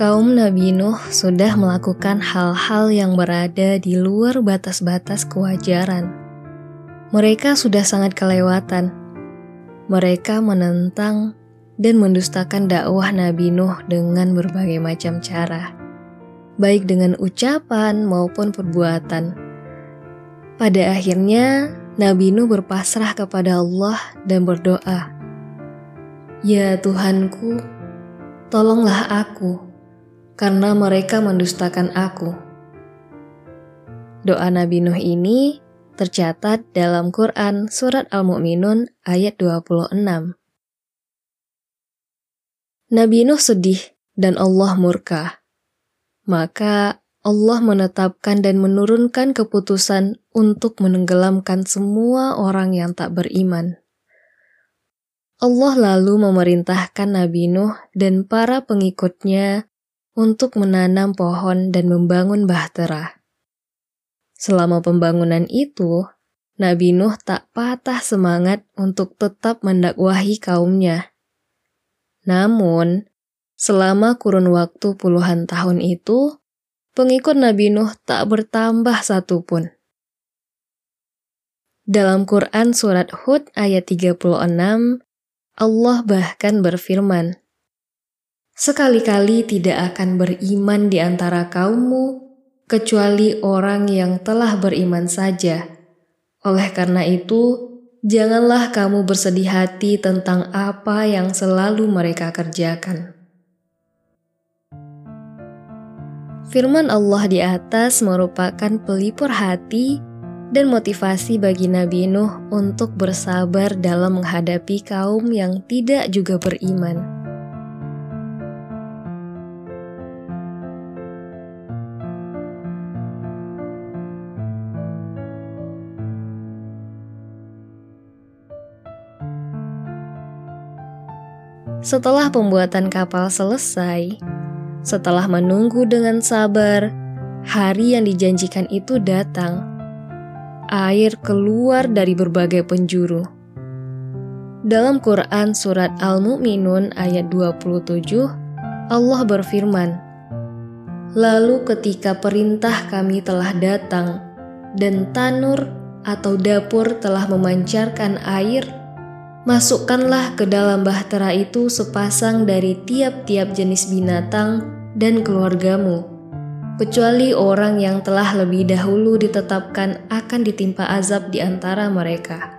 Kaum Nabi Nuh sudah melakukan hal-hal yang berada di luar batas-batas kewajaran. Mereka sudah sangat kelewatan. Mereka menentang dan mendustakan dakwah Nabi Nuh dengan berbagai macam cara, baik dengan ucapan maupun perbuatan. Pada akhirnya, Nabi Nuh berpasrah kepada Allah dan berdoa, "Ya Tuhanku, tolonglah aku." Karena mereka mendustakan aku. Doa Nabi Nuh ini tercatat dalam Quran Surat Al-Mu'minun ayat 26. Nabi Nuh sedih dan Allah murka. Maka Allah menetapkan dan menurunkan keputusan untuk menenggelamkan semua orang yang tak beriman. Allah lalu memerintahkan Nabi Nuh dan para pengikutnya untuk menanam pohon dan membangun bahtera. Selama pembangunan itu, Nabi Nuh tak patah semangat untuk tetap mendakwahi kaumnya. Namun, selama kurun waktu puluhan tahun itu, pengikut Nabi Nuh tak bertambah satupun. Dalam Quran Surat Hud ayat 36, Allah bahkan berfirman, Sekali-kali tidak akan beriman di antara kaummu, kecuali orang yang telah beriman saja. Oleh karena itu, janganlah kamu bersedih hati tentang apa yang selalu mereka kerjakan. Firman Allah di atas merupakan pelipur hati dan motivasi bagi Nabi Nuh untuk bersabar dalam menghadapi kaum yang tidak juga beriman. Setelah pembuatan kapal selesai, setelah menunggu dengan sabar, hari yang dijanjikan itu datang. Air keluar dari berbagai penjuru. Dalam Quran Surat Al-Mu'minun ayat 27, Allah berfirman, Lalu ketika perintah kami telah datang, dan tanur atau dapur telah memancarkan air, Masukkanlah ke dalam bahtera itu sepasang dari tiap-tiap jenis binatang dan keluargamu, kecuali orang yang telah lebih dahulu ditetapkan akan ditimpa azab di antara mereka.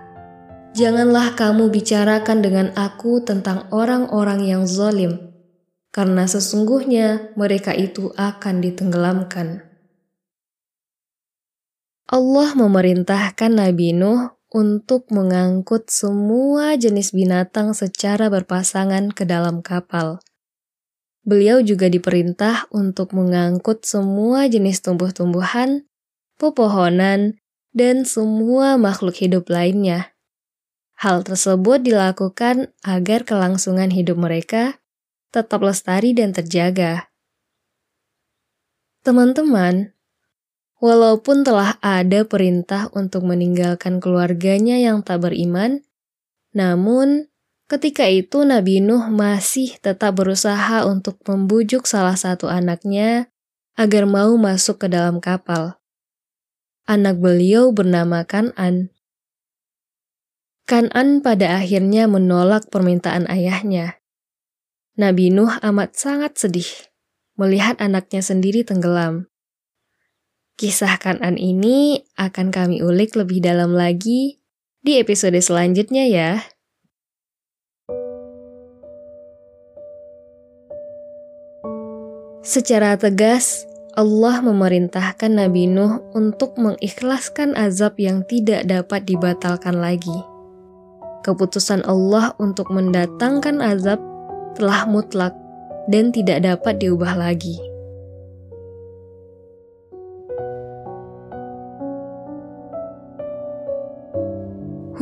Janganlah kamu bicarakan dengan aku tentang orang-orang yang zalim, karena sesungguhnya mereka itu akan ditenggelamkan. Allah memerintahkan Nabi Nuh untuk mengangkut semua jenis binatang secara berpasangan ke dalam kapal. Beliau juga diperintah untuk mengangkut semua jenis tumbuh-tumbuhan, pepohonan, dan semua makhluk hidup lainnya. Hal tersebut dilakukan agar kelangsungan hidup mereka tetap lestari dan terjaga. Teman-teman, Walaupun telah ada perintah untuk meninggalkan keluarganya yang tak beriman, namun ketika itu Nabi Nuh masih tetap berusaha untuk membujuk salah satu anaknya agar mau masuk ke dalam kapal. Anak beliau bernama Kanan. Kanan pada akhirnya menolak permintaan ayahnya. Nabi Nuh amat sangat sedih melihat anaknya sendiri tenggelam. Kisah Kanan ini akan kami ulik lebih dalam lagi di episode selanjutnya ya. Secara tegas, Allah memerintahkan Nabi Nuh untuk mengikhlaskan azab yang tidak dapat dibatalkan lagi. Keputusan Allah untuk mendatangkan azab telah mutlak dan tidak dapat diubah lagi.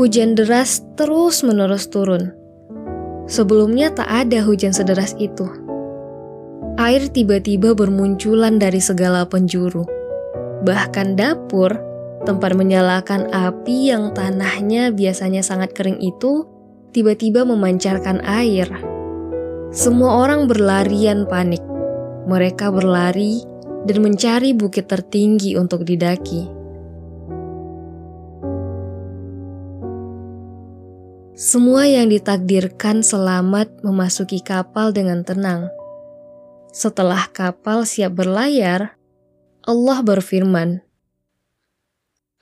Hujan deras terus-menerus turun. Sebelumnya tak ada hujan sederas itu. Air tiba-tiba bermunculan dari segala penjuru. Bahkan dapur, tempat menyalakan api yang tanahnya biasanya sangat kering itu, tiba-tiba memancarkan air. Semua orang berlarian panik. mereka berlari dan mencari bukit tertinggi untuk didaki. Semua yang ditakdirkan selamat memasuki kapal dengan tenang. Setelah kapal siap berlayar, Allah berfirman,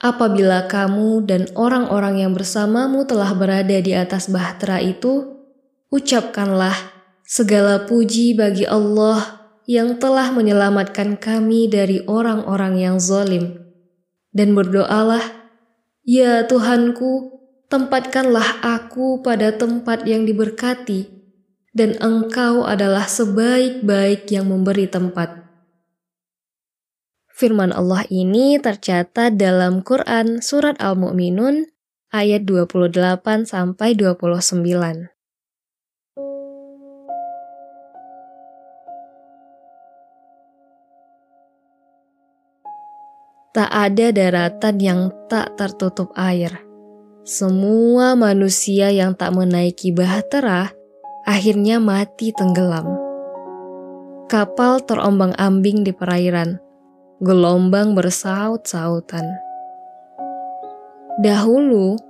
"Apabila kamu dan orang-orang yang bersamamu telah berada di atas bahtera itu, ucapkanlah segala puji bagi Allah." yang telah menyelamatkan kami dari orang-orang yang zalim. Dan berdoalah, Ya Tuhanku, tempatkanlah aku pada tempat yang diberkati, dan Engkau adalah sebaik-baik yang memberi tempat. Firman Allah ini tercatat dalam Quran Surat Al-Mu'minun ayat 28 sampai 29. Tak ada daratan yang tak tertutup air. Semua manusia yang tak menaiki bahtera akhirnya mati tenggelam. Kapal terombang-ambing di perairan. Gelombang bersaut-sautan. Dahulu,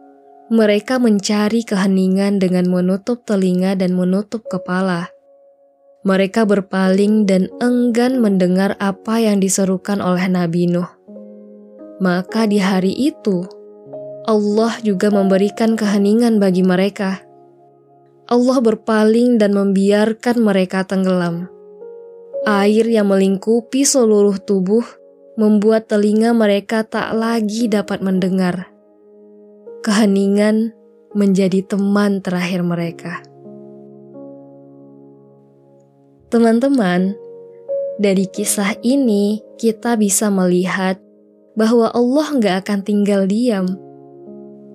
mereka mencari keheningan dengan menutup telinga dan menutup kepala. Mereka berpaling dan enggan mendengar apa yang diserukan oleh Nabi Nuh. Maka di hari itu, Allah juga memberikan keheningan bagi mereka. Allah berpaling dan membiarkan mereka tenggelam. Air yang melingkupi seluruh tubuh membuat telinga mereka tak lagi dapat mendengar. Keheningan menjadi teman terakhir mereka. Teman-teman, dari kisah ini kita bisa melihat bahwa Allah nggak akan tinggal diam.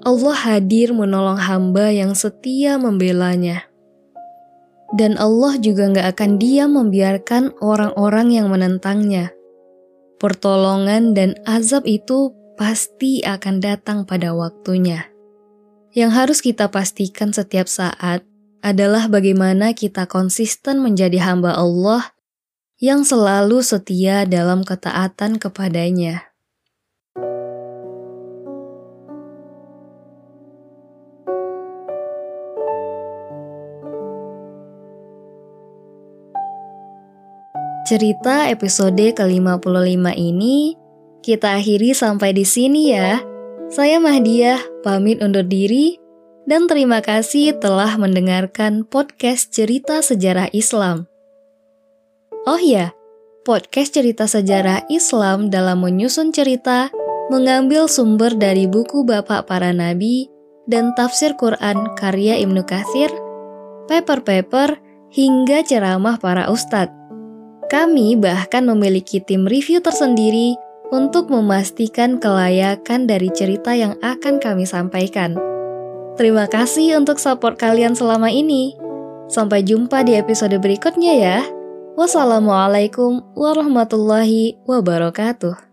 Allah hadir menolong hamba yang setia membelanya. Dan Allah juga nggak akan diam membiarkan orang-orang yang menentangnya. Pertolongan dan azab itu pasti akan datang pada waktunya. Yang harus kita pastikan setiap saat adalah bagaimana kita konsisten menjadi hamba Allah yang selalu setia dalam ketaatan kepadanya. Cerita episode ke-55 ini kita akhiri sampai di sini ya. Saya Mahdiah, pamit undur diri dan terima kasih telah mendengarkan podcast cerita sejarah Islam. Oh ya, podcast cerita sejarah Islam dalam menyusun cerita mengambil sumber dari buku Bapak Para Nabi dan tafsir Quran karya Ibnu Katsir, paper-paper, hingga ceramah para ustadz. Kami bahkan memiliki tim review tersendiri untuk memastikan kelayakan dari cerita yang akan kami sampaikan. Terima kasih untuk support kalian selama ini. Sampai jumpa di episode berikutnya ya. Wassalamualaikum warahmatullahi wabarakatuh.